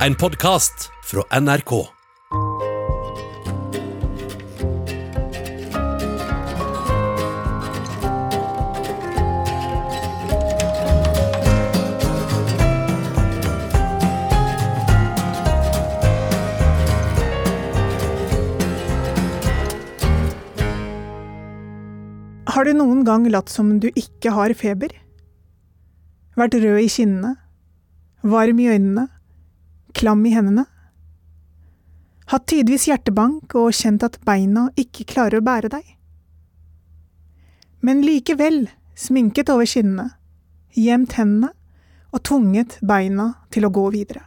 En podkast fra NRK. Har du noen gang latt som du ikke har feber? Vært rød i kinnene? Varm i øynene? Klam i hendene? Hatt tidvis hjertebank og kjent at beina ikke klarer å bære deg? Men likevel sminket over kinnene, gjemt hendene og tvunget beina til å gå videre.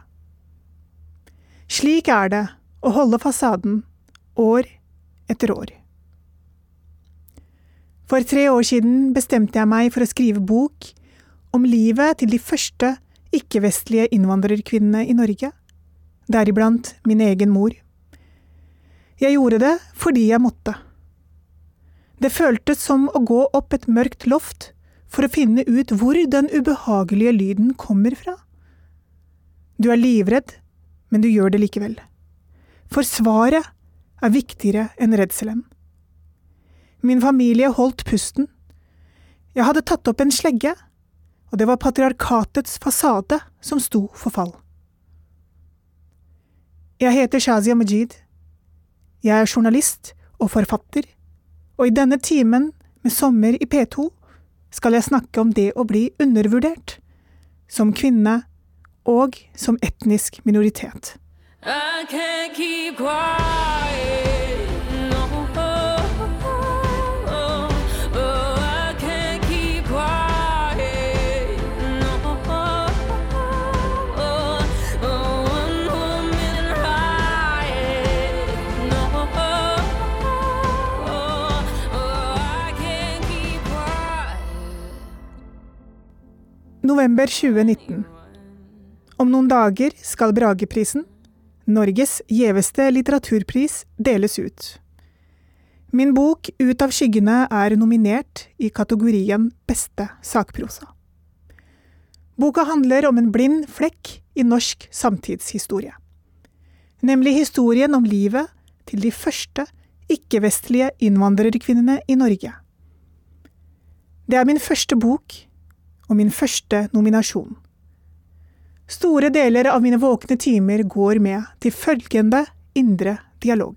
Slik er det å holde fasaden år etter år. For tre år siden bestemte jeg meg for å skrive bok om livet til de første ikke-vestlige innvandrerkvinnene i Norge, deriblant min egen mor. Jeg gjorde det fordi jeg måtte. Det føltes som å gå opp et mørkt loft for å finne ut hvor den ubehagelige lyden kommer fra. Du er livredd, men du gjør det likevel. For svaret er viktigere enn redselen. Min familie holdt pusten. Jeg hadde tatt opp en slegge, og det var patriarkatets fasade som sto for fall. Jeg heter Shazia Majid. Jeg er journalist og forfatter, og i denne timen med Sommer i P2 skal jeg snakke om det å bli undervurdert, som kvinne og som etnisk minoritet. I can't keep quiet. November 2019. Om noen dager skal Brageprisen, Norges gjeveste litteraturpris, deles ut. Min bok Ut av skyggene er nominert i kategorien Beste sakprosa. Boka handler om en blind flekk i norsk samtidshistorie. Nemlig historien om livet til de første ikke-vestlige innvandrerkvinnene i Norge. Det er min første bok og min første nominasjon. Store deler av mine våkne timer går med til følgende indre dialog.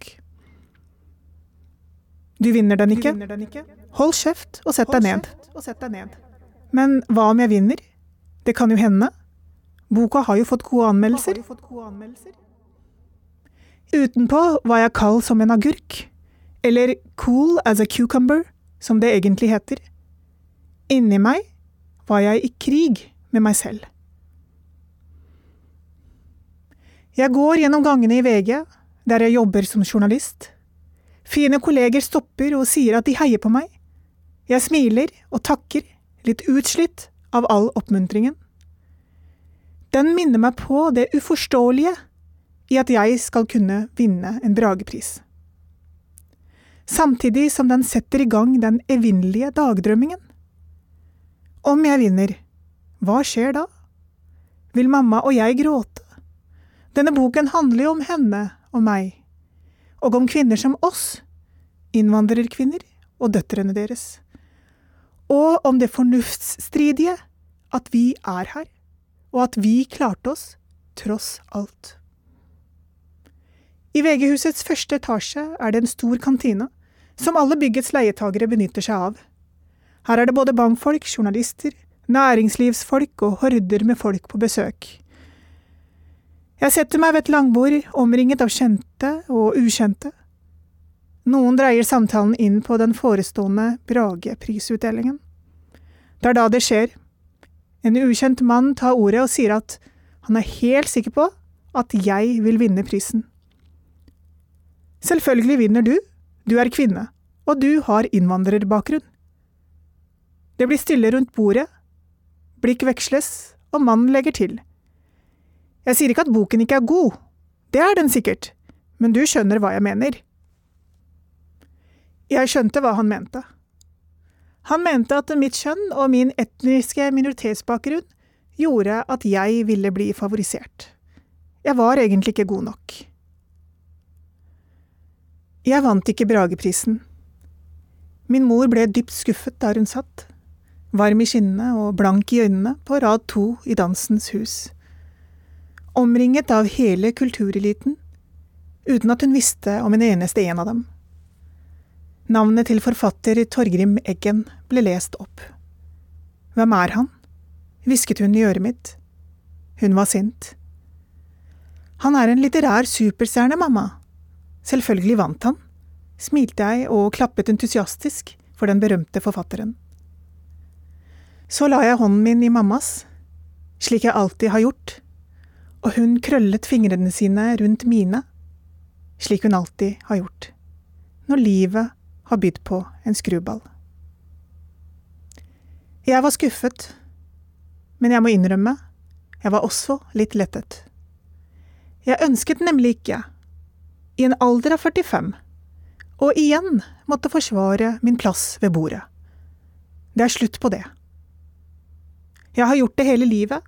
Du vinner den ikke. Hold kjeft og sett deg ned. Men hva om jeg vinner? Det kan jo hende. Boka har jo fått gode anmeldelser. Utenpå var jeg kald som en agurk. Eller cool as a cucumber, som det egentlig heter. Inni meg var jeg i krig med meg selv. Jeg går gjennom gangene i VG, der jeg jobber som journalist. Fine kolleger stopper og sier at de heier på meg. Jeg smiler og takker, litt utslitt av all oppmuntringen. Den minner meg på det uforståelige i at jeg skal kunne vinne en Bragepris. Samtidig som den setter i gang den evinnelige dagdrømmingen. Om jeg vinner, hva skjer da? Vil mamma og jeg gråte? Denne boken handler jo om henne og meg, og om kvinner som oss, innvandrerkvinner og døtrene deres, og om det fornuftsstridige at vi er her, og at vi klarte oss tross alt. I VG-husets første etasje er det en stor kantine, som alle byggets leietagere benytter seg av. Her er det både bankfolk, journalister, næringslivsfolk og horder med folk på besøk. Jeg setter meg ved et langbord omringet av kjente og ukjente. Noen dreier samtalen inn på den forestående Brage-prisutdelingen. Det er da det skjer. En ukjent mann tar ordet og sier at han er helt sikker på at jeg vil vinne prisen. Selvfølgelig vinner du, du er kvinne, og du har innvandrerbakgrunn. Det blir stille rundt bordet, blikk veksles, og mannen legger til. Jeg sier ikke at boken ikke er god, det er den sikkert, men du skjønner hva jeg mener. Jeg skjønte hva han mente. Han mente at mitt kjønn og min etniske minoritetsbakgrunn gjorde at jeg ville bli favorisert. Jeg var egentlig ikke god nok. Jeg vant ikke Brageprisen. Min mor ble dypt skuffet der hun satt, varm i skinnene og blank i øynene på rad to i Dansens hus. Omringet av hele kultureliten, uten at hun visste om en eneste en av dem. Navnet til forfatter Torgrim Eggen ble lest opp. Hvem er han? hvisket hun i øret mitt. Hun var sint. Han er en litterær superstjerne, mamma. Selvfølgelig vant han, smilte jeg og klappet entusiastisk for den berømte forfatteren. Så la jeg hånden min i mammas, slik jeg alltid har gjort, og hun krøllet fingrene sine rundt mine, slik hun alltid har gjort, når livet har bydd på en skruball. Jeg var skuffet, men jeg må innrømme, jeg var også litt lettet. Jeg ønsket nemlig ikke, i en alder av 45, og igjen måtte forsvare min plass ved bordet. Det er slutt på det. Jeg har gjort det hele livet,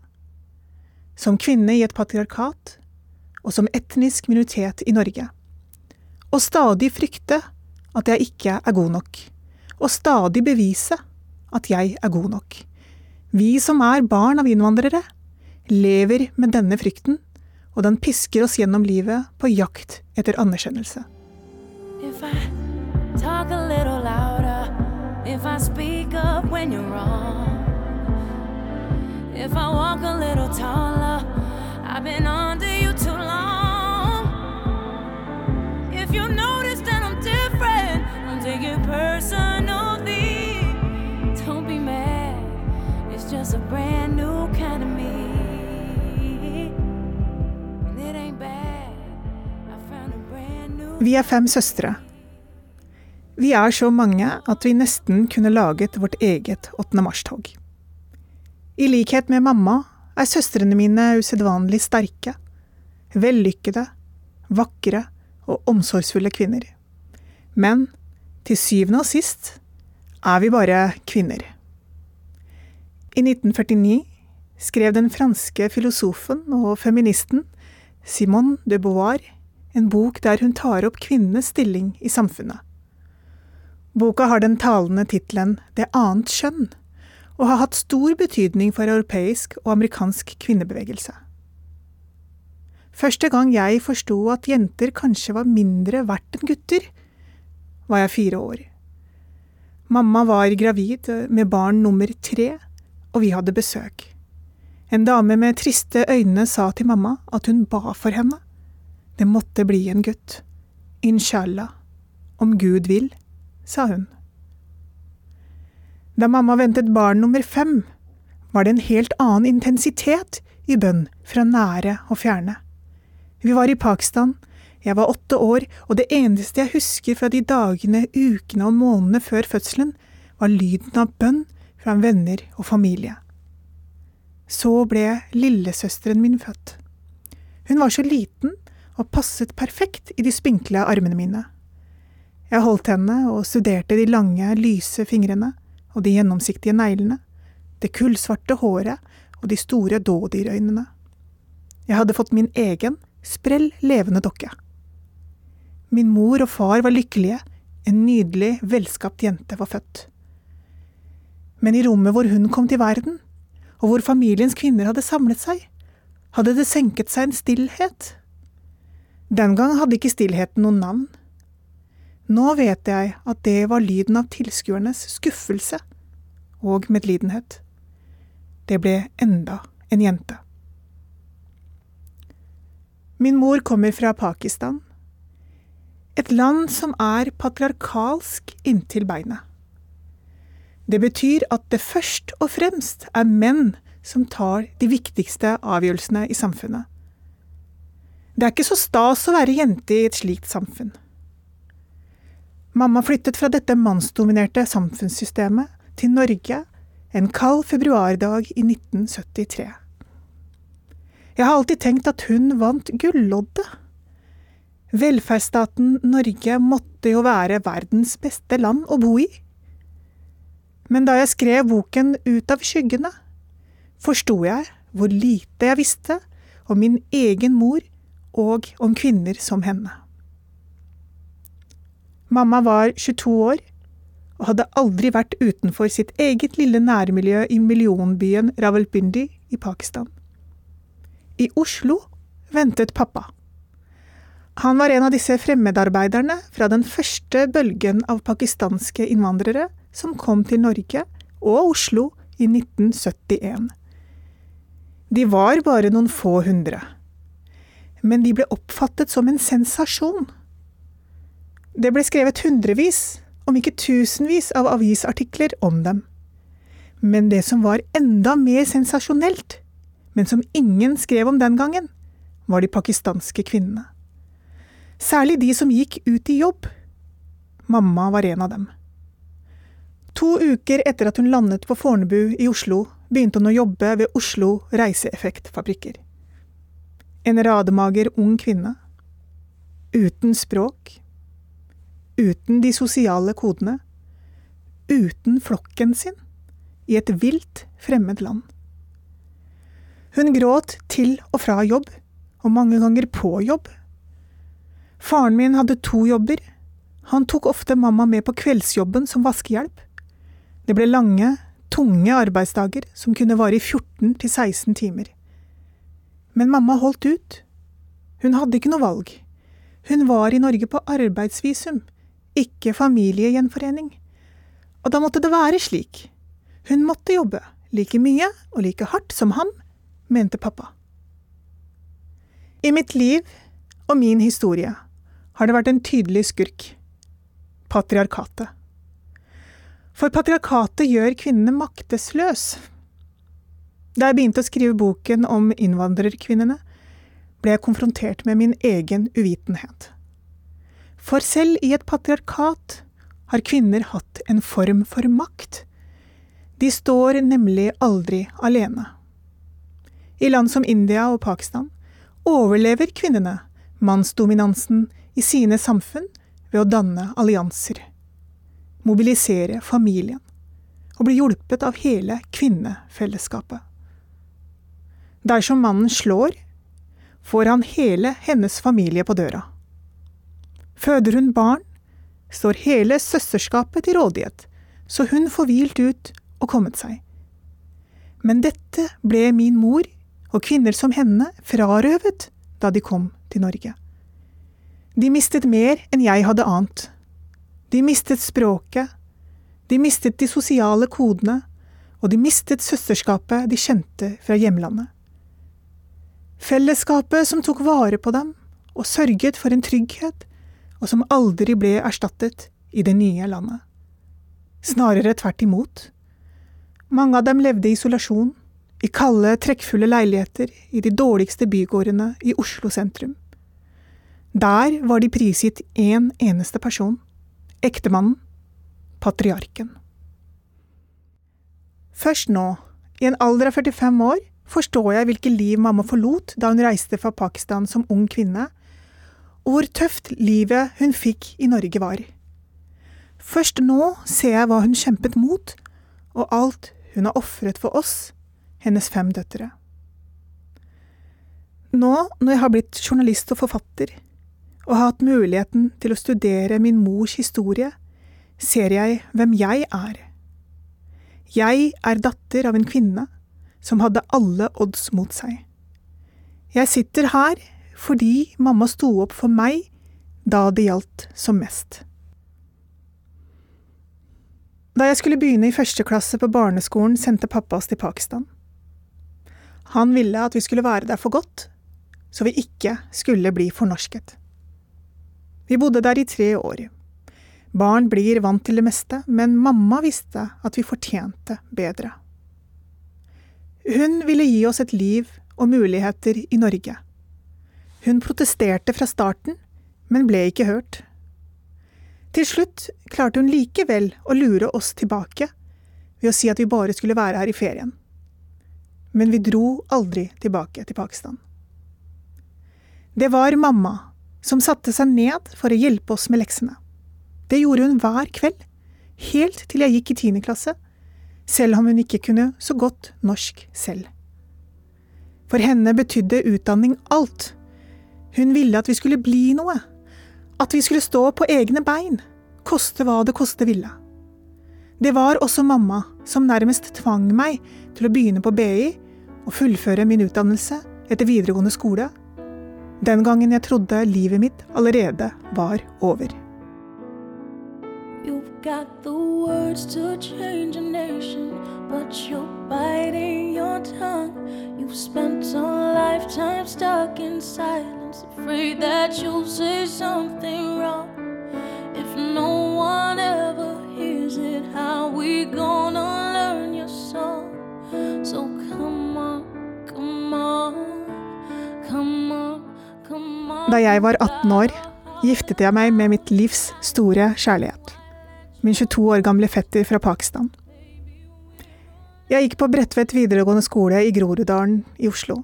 som kvinne i et patriarkat, og som etnisk minoritet i Norge, og stadig frykte at jeg ikke er god nok, og stadig bevise at jeg er god nok. Vi som er barn av innvandrere, lever med denne frykten, og den pisker oss gjennom livet på jakt etter anerkjennelse. If I talk a little louder, if I speak up when you're wrong, if I walk a little taller, I've been under you too long. If you notice that I'm different, take it personally. Don't be mad, it's just a brand new kind of me. And it ain't bad, I found a brand new. Vi er fem søstre. Vi er så mange at vi nesten kunne laget vårt eget 8. mars-tog. I likhet med mamma er søstrene mine usedvanlig sterke, vellykkede, vakre og omsorgsfulle kvinner. Men til syvende og sist er vi bare kvinner. I 1949 skrev den franske filosofen og feministen Simone de Beauvoir en bok der hun tar opp kvinnenes stilling i samfunnet. Boka har den talende tittelen Det annet kjønn, og har hatt stor betydning for europeisk og amerikansk kvinnebevegelse. Første gang jeg forsto at jenter kanskje var mindre verdt enn gutter, var jeg fire år. Mamma var gravid med barn nummer tre, og vi hadde besøk. En dame med triste øyne sa til mamma at hun ba for henne. Det måtte bli en gutt. Inshallah. Om Gud vil, sa hun. Da mamma ventet barn nummer fem, var det en helt annen intensitet i bønn fra nære og fjerne. Vi var i Pakistan, jeg var åtte år, og det eneste jeg husker fra de dagene, ukene og månedene før fødselen, var lyden av bønn fra venner og familie. Så ble lillesøsteren min født. Hun var så liten og passet perfekt i de spinkle armene mine. Jeg holdt henne og studerte de lange, lyse fingrene og de gjennomsiktige neglene, det kullsvarte håret og de store dådyrøynene. Jeg hadde fått min egen, sprell levende dokke. Min mor og far var lykkelige, en nydelig, velskapt jente var født. Men i rommet hvor hun kom til verden, og hvor familiens kvinner hadde samlet seg, hadde det senket seg en stillhet. Den gang hadde ikke stillheten noen navn. Nå vet jeg at det var lyden av tilskuernes skuffelse og medlidenhet. Det ble enda en jente. Min mor kommer fra Pakistan, et land som er patriarkalsk inntil beinet. Det betyr at det først og fremst er menn som tar de viktigste avgjørelsene i samfunnet. Det er ikke så stas å være jente i et slikt samfunn. Mamma flyttet fra dette mannsdominerte samfunnssystemet til Norge en kald februardag i 1973. Jeg har alltid tenkt at hun vant gulloddet. Velferdsstaten Norge måtte jo være verdens beste land å bo i. Men da jeg skrev boken Ut av skyggene, forsto jeg hvor lite jeg visste om min egen mor og om kvinner som henne. Mamma var 22 år og hadde aldri vært utenfor sitt eget lille nærmiljø i millionbyen Rawalpindi i Pakistan. I Oslo ventet pappa. Han var en av disse fremmedarbeiderne fra den første bølgen av pakistanske innvandrere som kom til Norge og Oslo i 1971. De var bare noen få hundre. Men de ble oppfattet som en sensasjon. Det ble skrevet hundrevis, om ikke tusenvis, av avisartikler om dem. Men det som var enda mer sensasjonelt, men som ingen skrev om den gangen, var de pakistanske kvinnene. Særlig de som gikk ut i jobb. Mamma var en av dem. To uker etter at hun landet på Fornebu i Oslo, begynte hun å jobbe ved Oslo Reiseeffektfabrikker. En rademager ung kvinne. Uten språk. Uten de sosiale kodene. Uten flokken sin. I et vilt, fremmed land. Hun gråt til og fra jobb, og mange ganger på jobb. Faren min hadde to jobber. Han tok ofte mamma med på kveldsjobben som vaskehjelp. Det ble lange, tunge arbeidsdager som kunne vare i 14 til 16 timer. Men mamma holdt ut. Hun hadde ikke noe valg. Hun var i Norge på arbeidsvisum, ikke familiegjenforening. Og da måtte det være slik. Hun måtte jobbe, like mye og like hardt som ham, mente pappa. I mitt liv og min historie har det vært en tydelig skurk – patriarkatet. For patriarkatet gjør kvinnene maktesløs. Da jeg begynte å skrive boken om innvandrerkvinnene, ble jeg konfrontert med min egen uvitenhet. For selv i et patriarkat har kvinner hatt en form for makt. De står nemlig aldri alene. I land som India og Pakistan overlever kvinnene mannsdominansen i sine samfunn ved å danne allianser, mobilisere familien og bli hjulpet av hele kvinnefellesskapet. Dersom mannen slår, får han hele hennes familie på døra. Føder hun barn, står hele søsterskapet til rådighet, så hun får hvilt ut og kommet seg. Men dette ble min mor og kvinner som henne frarøvet da de kom til Norge. De mistet mer enn jeg hadde ant. De mistet språket, de mistet de sosiale kodene, og de mistet søsterskapet de kjente fra hjemlandet. Fellesskapet som tok vare på dem og sørget for en trygghet, og som aldri ble erstattet i det nye landet. Snarere tvert imot. Mange av dem levde i isolasjon, i kalde, trekkfulle leiligheter i de dårligste bygårdene i Oslo sentrum. Der var de prisgitt én eneste person – ektemannen, patriarken. Først nå, i en alder av 45 år, forstår jeg hvilket liv mamma forlot da hun reiste fra Pakistan som ung kvinne, og hvor tøft livet hun fikk i Norge var. Først nå ser jeg hva hun kjempet mot, og alt hun har ofret for oss hennes fem døtre. Nå når jeg har blitt journalist og forfatter, og har hatt muligheten til å studere min mors historie, ser jeg hvem jeg er. Jeg er datter av en kvinne som hadde alle odds mot seg. Jeg sitter her fordi mamma sto opp for meg da det gjaldt som mest. Da jeg skulle begynne i første klasse på barneskolen, sendte pappa oss til Pakistan. Han ville at vi skulle være der for godt, så vi ikke skulle bli fornorsket. Vi bodde der i tre år. Barn blir vant til det meste, men mamma visste at vi fortjente bedre. Hun ville gi oss et liv og muligheter i Norge. Hun protesterte fra starten, men ble ikke hørt. Til slutt klarte hun likevel å lure oss tilbake ved å si at vi bare skulle være her i ferien men vi dro aldri tilbake til Pakistan. Det var mamma som satte seg ned for å hjelpe oss med leksene. Det gjorde hun hver kveld, helt til jeg gikk i tiende klasse, selv om hun ikke kunne så godt norsk selv. For henne betydde utdanning alt. Hun ville at vi skulle bli noe. At vi skulle stå på egne bein, koste hva det koste ville. Det var også mamma som nærmest tvang meg til å begynne på BI og fullføre min utdannelse etter videregående skole, den gangen jeg trodde livet mitt allerede var over. You've got the words to change a but you're biting your tongue. You've spent a lifetime stuck in silence, afraid that you'll say something wrong. If no one ever hears it, how we gonna learn your song? So come on, come on, come on, come on. Da jeg var 18 år, giftet jeg meg med mitt livs store kjærlighet. Min 22 år gamle fetter fra Pakistan. Jeg gikk på Bredtvet videregående skole i Groruddalen i Oslo.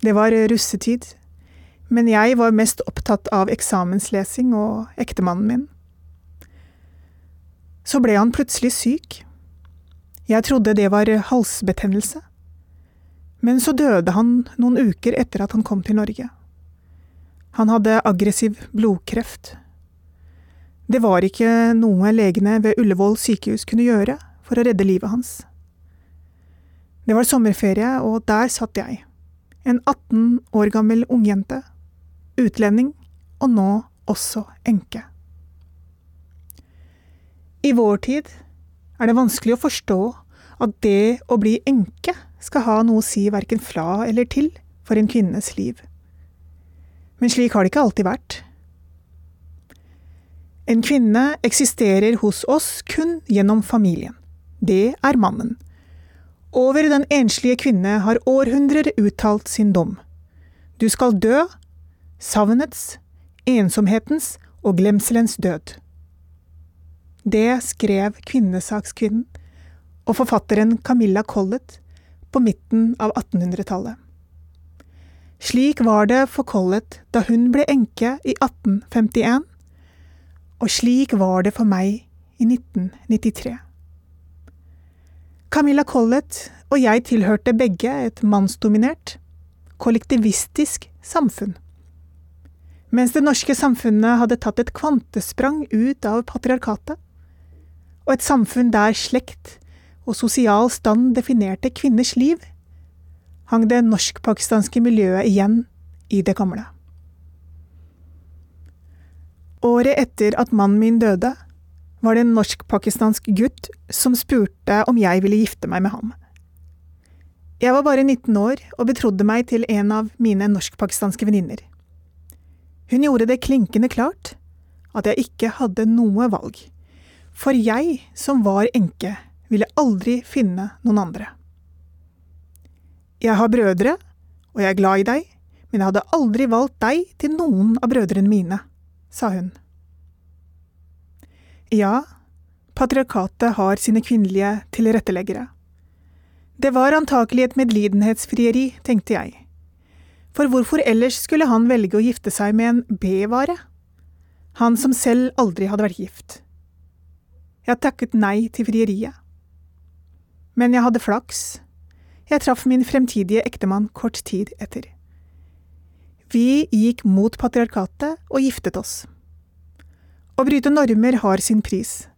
Det var russetid, men jeg var mest opptatt av eksamenslesing og ektemannen min. Så ble han plutselig syk. Jeg trodde det var halsbetennelse. Men så døde han noen uker etter at han kom til Norge. Han hadde aggressiv blodkreft. Det var ikke noe legene ved Ullevål sykehus kunne gjøre for å redde livet hans. Det var sommerferie, og der satt jeg, en 18 år gammel ungjente, utlending og nå også enke. I vår tid er det vanskelig å forstå at det å bli enke skal ha noe å si verken fra eller til for en kvinnes liv. Men slik har det ikke alltid vært. En kvinne eksisterer hos oss kun gjennom familien. Det er mannen. Over den enslige kvinne har århundrer uttalt sin dom. Du skal dø, savnets, ensomhetens og glemselens død. Det skrev kvinnesakskvinnen og forfatteren Camilla Collett på midten av 1800-tallet. Slik var det for Collett da hun ble enke i 1851 og slik var det for meg i 1993. Camilla Collett og jeg tilhørte begge et mannsdominert, kollektivistisk samfunn. Mens det norske samfunnet hadde tatt et kvantesprang ut av patriarkatet, og et samfunn der slekt og sosial stand definerte kvinners liv, hang det norsk-pakistanske miljøet igjen i det gamle. Året etter at mannen min døde, var det en norsk-pakistansk gutt som spurte om jeg ville gifte meg med ham. Jeg var bare 19 år og betrodde meg til en av mine norsk-pakistanske venninner. Hun gjorde det klinkende klart at jeg ikke hadde noe valg, for jeg, som var enke, ville aldri finne noen andre. Jeg har brødre, og jeg er glad i deg, men jeg hadde aldri valgt deg til noen av brødrene mine sa hun. Ja, patriarkatet har sine kvinnelige tilretteleggere. Det var antakelig et medlidenhetsfrieri, tenkte jeg. For hvorfor ellers skulle han velge å gifte seg med en B-vare? Han som selv aldri hadde vært gift. Jeg takket nei til frieriet. Men jeg hadde flaks. Jeg traff min fremtidige ektemann kort tid etter. Vi gikk mot patriarkatet og giftet oss. Å bryte normer har sin pris.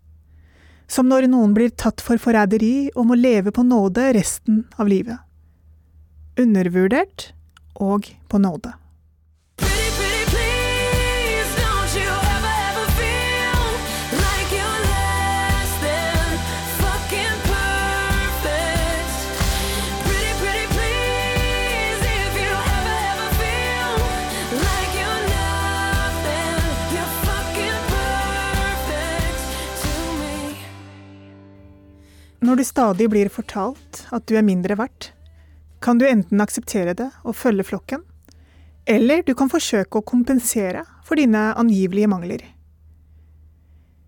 Som når noen blir tatt for forræderi og må leve på nåde resten av livet. Undervurdert og på nåde. Når du stadig blir fortalt at du er mindre verdt, kan du enten akseptere det og følge flokken, eller du kan forsøke å kompensere for dine angivelige mangler.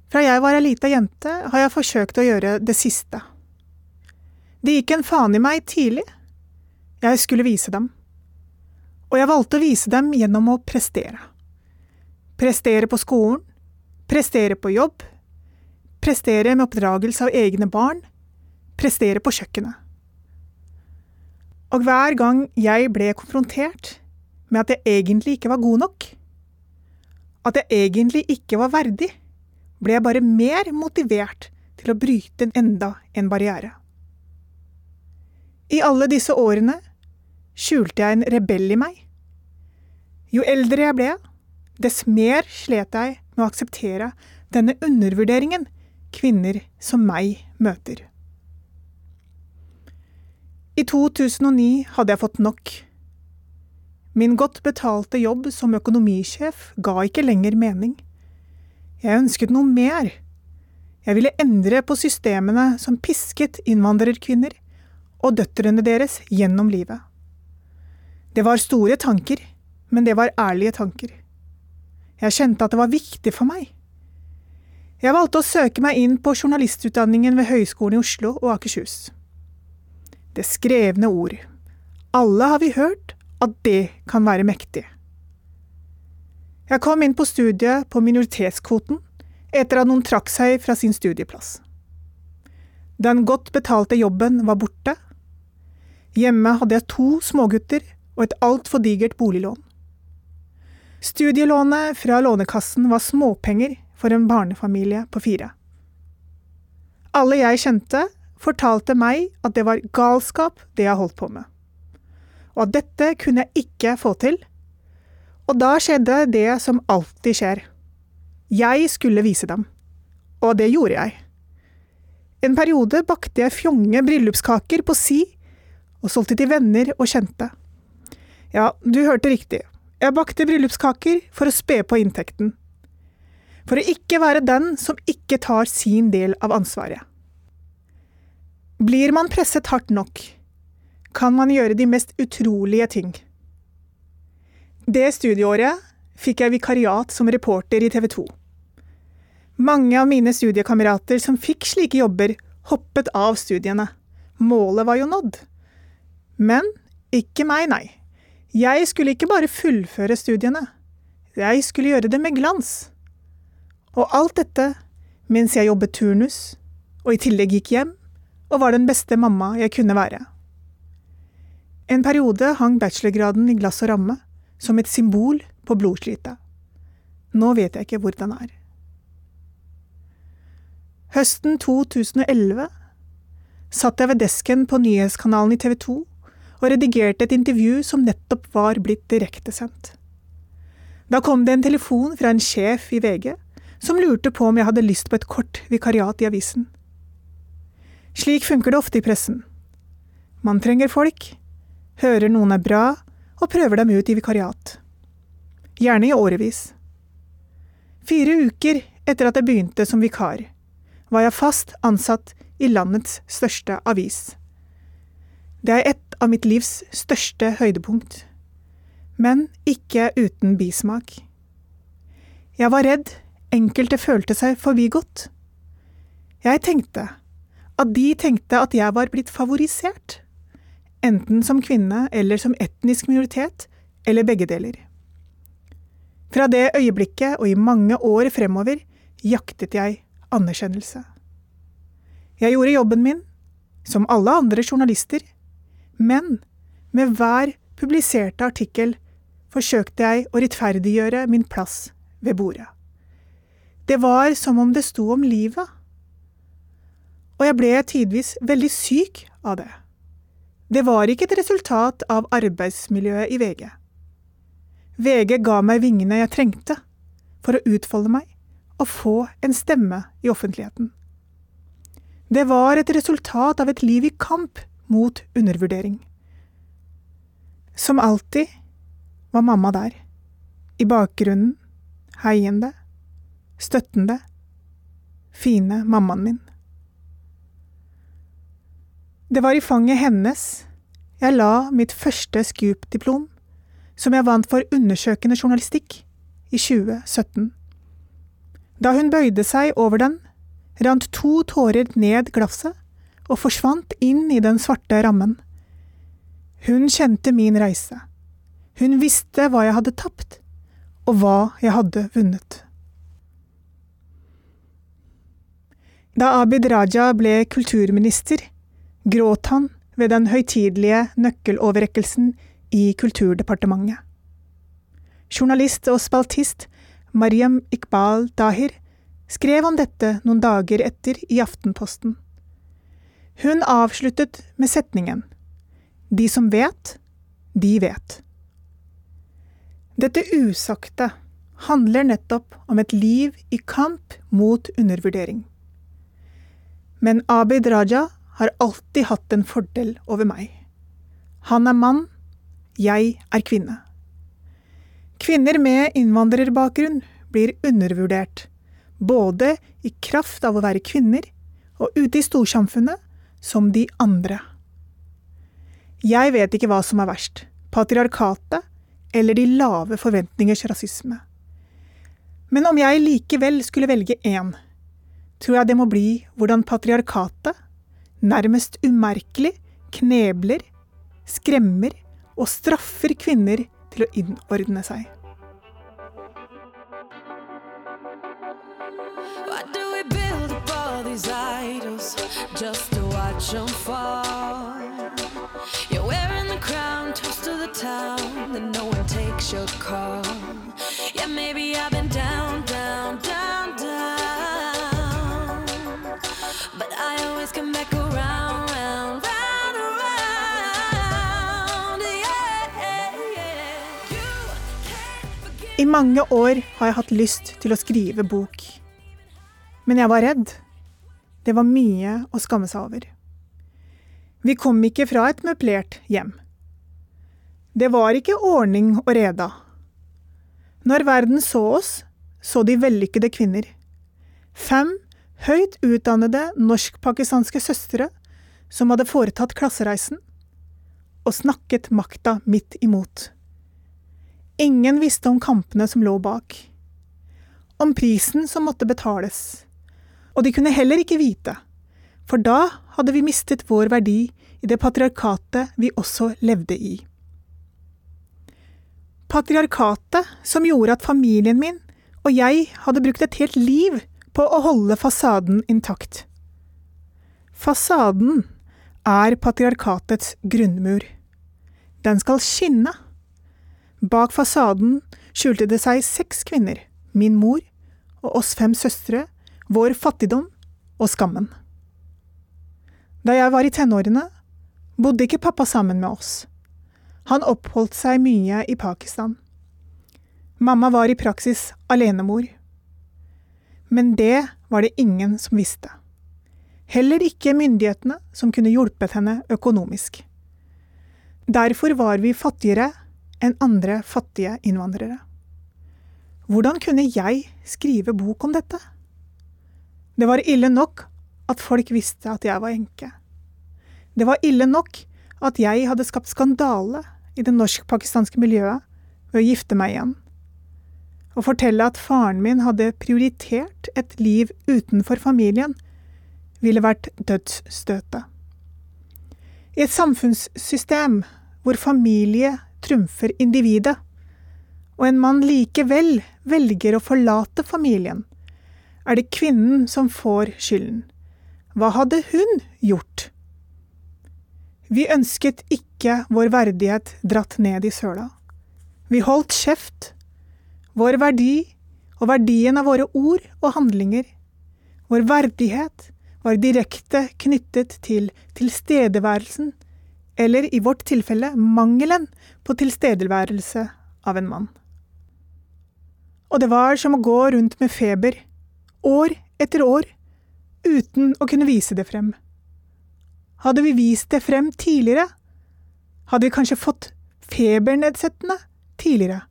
Fra jeg var ei lita jente, har jeg forsøkt å gjøre det siste. Det gikk en faen i meg tidlig. Jeg skulle vise dem. Og jeg valgte å vise dem gjennom å prestere. Prestere på skolen, prestere på jobb, prestere med oppdragelse av egne barn, prestere på kjøkkenet. Og hver gang jeg ble konfrontert med at jeg egentlig ikke var god nok, at jeg egentlig ikke var verdig, ble jeg bare mer motivert til å bryte enda en barriere. I alle disse årene skjulte jeg en rebell i meg. Jo eldre jeg ble, dess mer slet jeg med å akseptere denne undervurderingen kvinner som meg møter. I 2009 hadde jeg fått nok. Min godt betalte jobb som økonomisjef ga ikke lenger mening. Jeg ønsket noe mer. Jeg ville endre på systemene som pisket innvandrerkvinner og døtrene deres gjennom livet. Det var store tanker, men det var ærlige tanker. Jeg kjente at det var viktig for meg. Jeg valgte å søke meg inn på journalistutdanningen ved Høgskolen i Oslo og Akershus. Det skrevne ord. Alle har vi hørt at det kan være mektig. Jeg kom inn på studiet på minoritetskvoten etter at noen trakk seg fra sin studieplass. Den godt betalte jobben var borte. Hjemme hadde jeg to smågutter og et altfor digert boliglån. Studielånet fra Lånekassen var småpenger for en barnefamilie på fire. Alle jeg kjente, fortalte meg at det var galskap det jeg holdt på med, og at dette kunne jeg ikke få til. Og da skjedde det som alltid skjer. Jeg skulle vise dem. Og det gjorde jeg. En periode bakte jeg fjonge bryllupskaker på si, og solgte til venner og kjente. Ja, du hørte riktig. Jeg bakte bryllupskaker for å spe på inntekten. For å ikke være den som ikke tar sin del av ansvaret. Blir man presset hardt nok, kan man gjøre de mest utrolige ting. Det studieåret fikk jeg vikariat som reporter i TV 2. Mange av mine studiekamerater som fikk slike jobber, hoppet av studiene. Målet var jo nådd. Men ikke meg, nei. Jeg skulle ikke bare fullføre studiene. Jeg skulle gjøre det med glans. Og alt dette mens jeg jobbet turnus, og i tillegg gikk hjem og var den beste mamma jeg kunne være. En periode hang bachelorgraden i glass og ramme, som et symbol på blodslitet. Nå vet jeg ikke hvor den er. Høsten 2011 satt jeg ved desken på nyhetskanalen i TV 2 og redigerte et intervju som nettopp var blitt direktesendt. Da kom det en telefon fra en sjef i VG som lurte på om jeg hadde lyst på et kort vikariat i avisen. Slik funker det ofte i pressen. Man trenger folk, hører noen er bra, og prøver dem ut i vikariat. Gjerne i årevis. Fire uker etter at jeg begynte som vikar, var jeg fast ansatt i landets største avis. Det er et av mitt livs største høydepunkt. Men ikke uten bismak. Jeg var redd enkelte følte seg forbigått. Jeg tenkte at de tenkte at jeg var blitt favorisert, enten som kvinne eller som etnisk minoritet, eller begge deler. Fra det øyeblikket og i mange år fremover jaktet jeg anerkjennelse. Jeg gjorde jobben min, som alle andre journalister, men med hver publiserte artikkel forsøkte jeg å rettferdiggjøre min plass ved bordet. Det var som om det sto om livet og jeg ble tidvis veldig syk av det. Det var ikke et resultat av arbeidsmiljøet i VG. VG ga meg vingene jeg trengte for å utfolde meg og få en stemme i offentligheten. Det var et resultat av et liv i kamp mot undervurdering. Som alltid var mamma der, i bakgrunnen, heiende, støttende, fine mammaen min. Det var i fanget hennes jeg la mitt første Scoop-diplom, som jeg vant for undersøkende journalistikk i 2017. Da hun bøyde seg over den, rant to tårer ned glasset og forsvant inn i den svarte rammen. Hun kjente min reise. Hun visste hva jeg hadde tapt, og hva jeg hadde vunnet. Da Abid Raja ble kulturminister, gråt han ved den høytidelige nøkkeloverrekkelsen i Kulturdepartementet. Journalist og spaltist Mariam Iqbal Dahir skrev om dette noen dager etter i Aftenposten. Hun avsluttet med setningen De som vet, de vet. Dette usagte handler nettopp om et liv i kamp mot undervurdering. Men Abid Raja har alltid hatt en fordel over meg. Han er mann, jeg er kvinne. Kvinner med innvandrerbakgrunn blir undervurdert, både i kraft av å være kvinner og ute i storsamfunnet som de andre. Jeg vet ikke hva som er verst, patriarkatet eller de lave forventningers rasisme. Men om jeg likevel skulle velge én, tror jeg det må bli hvordan patriarkatet, nærmest umerkelig, knebler, skremmer og straffer kvinner til å innordne seg. Yeah, maybe I've been mange år har jeg hatt lyst til å skrive bok. Men jeg var redd. Det var mye å skamme seg over. Vi kom ikke fra et møblert hjem. Det var ikke ordning og reda. Når verden så oss, så de vellykkede kvinner. Fem høyt utdannede norsk-pakistanske søstre som hadde foretatt klassereisen, og snakket makta midt imot. Ingen visste om kampene som lå bak. Om prisen som måtte betales. Og de kunne heller ikke vite, for da hadde vi mistet vår verdi i det patriarkatet vi også levde i. Patriarkatet som gjorde at familien min og jeg hadde brukt et helt liv på å holde fasaden intakt. Fasaden er patriarkatets grunnmur. Den skal skinne. Bak fasaden skjulte det seg seks kvinner, min mor og oss fem søstre, vår fattigdom og skammen. Da jeg var i tenårene, bodde ikke pappa sammen med oss. Han oppholdt seg mye i Pakistan. Mamma var i praksis alenemor. Men det var det ingen som visste. Heller ikke myndighetene, som kunne hjulpet henne økonomisk. Derfor var vi fattigere enn andre fattige innvandrere. Hvordan kunne jeg skrive bok om dette? Det var ille nok at folk visste at jeg var enke. Det var ille nok at jeg hadde skapt skandale i det norsk-pakistanske miljøet ved å gifte meg igjen. Å fortelle at faren min hadde prioritert et liv utenfor familien, ville vært dødsstøtet. I et samfunnssystem hvor familie trumfer individet, og en mann likevel velger å forlate familien, er det kvinnen som får skylden. Hva hadde hun gjort? Vi ønsket ikke vår verdighet dratt ned i søla. Vi holdt kjeft. Vår verdi og verdien av våre ord og handlinger, vår verdighet, var direkte knyttet til tilstedeværelsen, eller i vårt tilfelle mangelen på tilstedeværelse av en mann. Og det var som å gå rundt med feber, år etter år, uten å kunne vise det frem. Hadde vi vist det frem tidligere, hadde vi kanskje fått febernedsettende tidligere.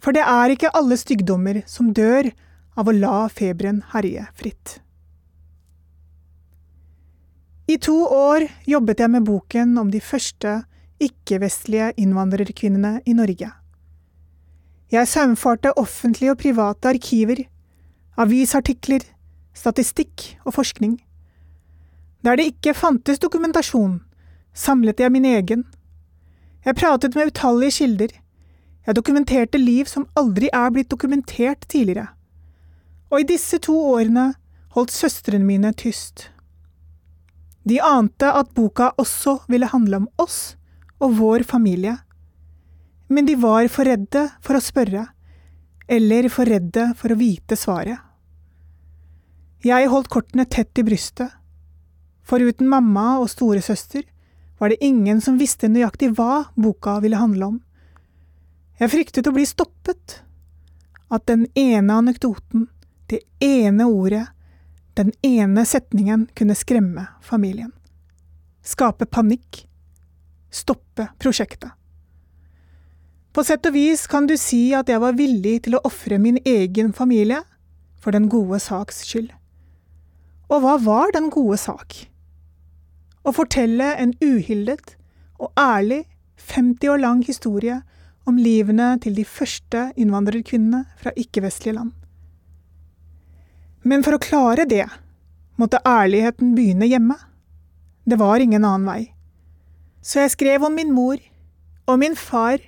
For det er ikke alle styggdommer som dør av å la feberen herje fritt. I to år jobbet jeg med boken om de første ikke-vestlige innvandrerkvinnene i Norge. Jeg saumfarte offentlige og private arkiver, avisartikler, statistikk og forskning. Der det ikke fantes dokumentasjon, samlet jeg min egen. Jeg pratet med utallige kilder. Jeg dokumenterte liv som aldri er blitt dokumentert tidligere. Og i disse to årene holdt søstrene mine tyst. De ante at boka også ville handle om oss og vår familie. Men de var for redde for å spørre, eller for redde for å vite svaret. Jeg holdt kortene tett i brystet. Foruten mamma og storesøster var det ingen som visste nøyaktig hva boka ville handle om. Jeg fryktet å bli stoppet. At den ene anekdoten, det ene ordet, den ene setningen kunne skremme familien. Skape panikk. Stoppe prosjektet. På sett og vis kan du si at jeg var villig til å ofre min egen familie for den gode saks skyld. Og hva var den gode sak? Å fortelle en uhildet og ærlig 50 år lang historie om livene til de første innvandrerkvinnene fra ikke-vestlige land. Men for å klare det måtte ærligheten begynne hjemme. Det var ingen annen vei. Så jeg skrev om min mor, og min far,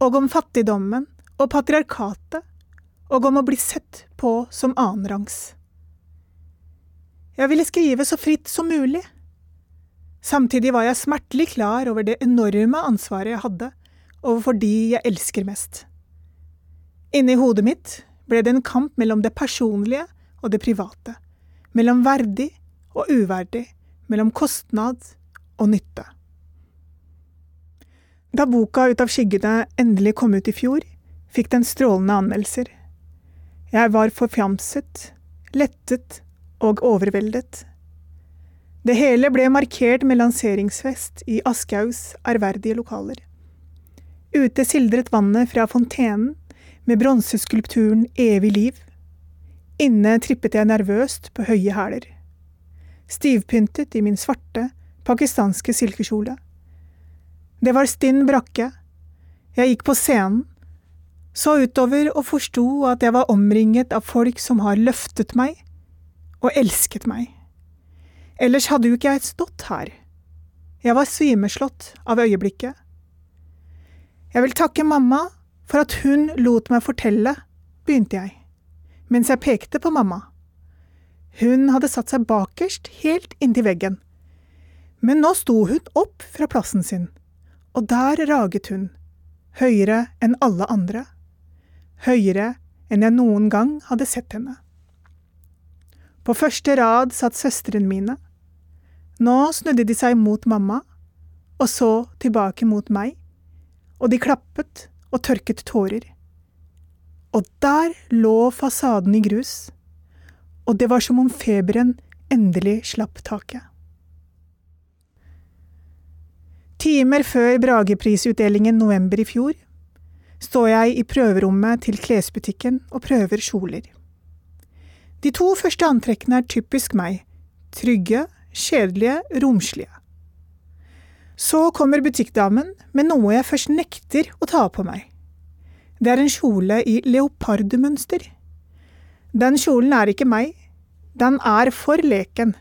og om fattigdommen og patriarkatet, og om å bli sett på som annenrangs. Jeg ville skrive så fritt som mulig. Samtidig var jeg smertelig klar over det enorme ansvaret jeg hadde overfor de jeg elsker mest. Inni hodet mitt ble det en kamp mellom det personlige og det private, mellom verdig og uverdig, mellom kostnad og nytte. Da boka Ut av skyggene endelig kom ut i fjor, fikk den strålende anmeldelser. Jeg var forfjamset, lettet og overveldet. Det hele ble markert med lanseringsfest i Aschehougs ærverdige lokaler. Ute sildret vannet fra fontenen med bronseskulpturen Evig liv. Inne trippet jeg nervøst på høye hæler. Stivpyntet i min svarte, pakistanske silkekjole. Det var stinn brakke. Jeg gikk på scenen, så utover og forsto at jeg var omringet av folk som har løftet meg og elsket meg. Ellers hadde jo ikke jeg stått her. Jeg var svimeslått av øyeblikket. Jeg vil takke mamma for at hun lot meg fortelle, begynte jeg, mens jeg pekte på mamma. Hun hadde satt seg bakerst, helt inntil veggen. Men nå sto hun opp fra plassen sin, og der raget hun, høyere enn alle andre, høyere enn jeg noen gang hadde sett henne. På første rad satt søstrene mine. Nå snudde de seg mot mamma, og så tilbake mot meg, og de klappet og tørket tårer. Og der lå fasaden i grus, og det var som om feberen endelig slapp taket. Timer før Brageprisutdelingen november i fjor står jeg i prøverommet til klesbutikken og prøver kjoler. De to første antrekkene er typisk meg, trygge, kjedelige, romslige. Så kommer butikkdamen med noe jeg først nekter å ta på meg. Det er en kjole i leopardmønster. Den kjolen er ikke meg, den er for leken.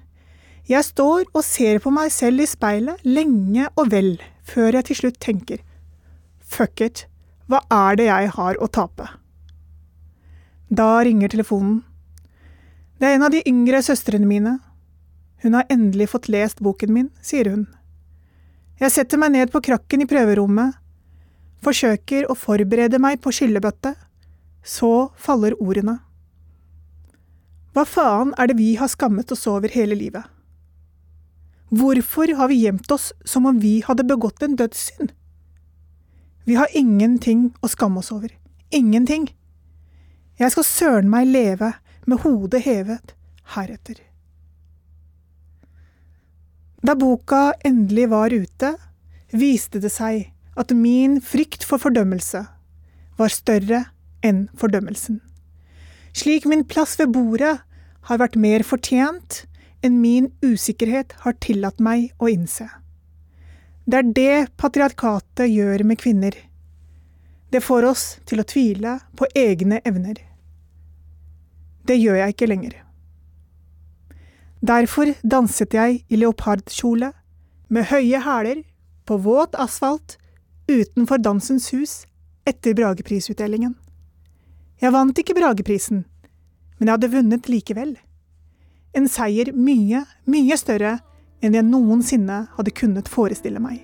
Jeg står og ser på meg selv i speilet lenge og vel, før jeg til slutt tenker fuck it, hva er det jeg har å tape? Da ringer telefonen. Det er en av de yngre søstrene mine. Hun har endelig fått lest boken min, sier hun. Jeg setter meg ned på krakken i prøverommet, forsøker å forberede meg på skyllebøtte, så faller ordene. Hva faen er det vi har skammet oss over hele livet? Hvorfor har vi gjemt oss som om vi hadde begått en dødssynd? Vi har ingenting å skamme oss over. Ingenting. Jeg skal søren meg leve med hodet hevet heretter. Da boka endelig var ute, viste det seg at min frykt for fordømmelse var større enn fordømmelsen. Slik min plass ved bordet har vært mer fortjent enn min usikkerhet har tillatt meg å innse. Det er det patriarkatet gjør med kvinner. Det får oss til å tvile på egne evner. Det gjør jeg ikke lenger. Derfor danset jeg i leopardkjole, med høye hæler, på våt asfalt, utenfor Dansens hus, etter Brageprisutdelingen. Jeg vant ikke Brageprisen, men jeg hadde vunnet likevel. En seier mye, mye større enn jeg noensinne hadde kunnet forestille meg.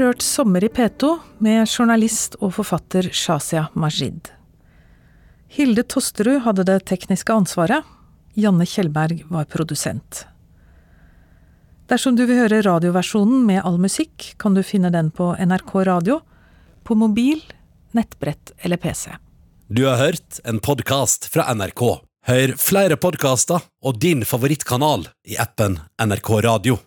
Har hørt Sommer i P2 med journalist og forfatter Shazia Majid. Hilde Tosterud hadde det tekniske ansvaret. Janne Kjellberg var produsent. Dersom du vil høre radioversjonen med all musikk, kan du finne den på NRK Radio, på mobil, nettbrett eller PC. Du har hørt en podkast fra NRK. Hør flere podkaster og din favorittkanal i appen NRK Radio.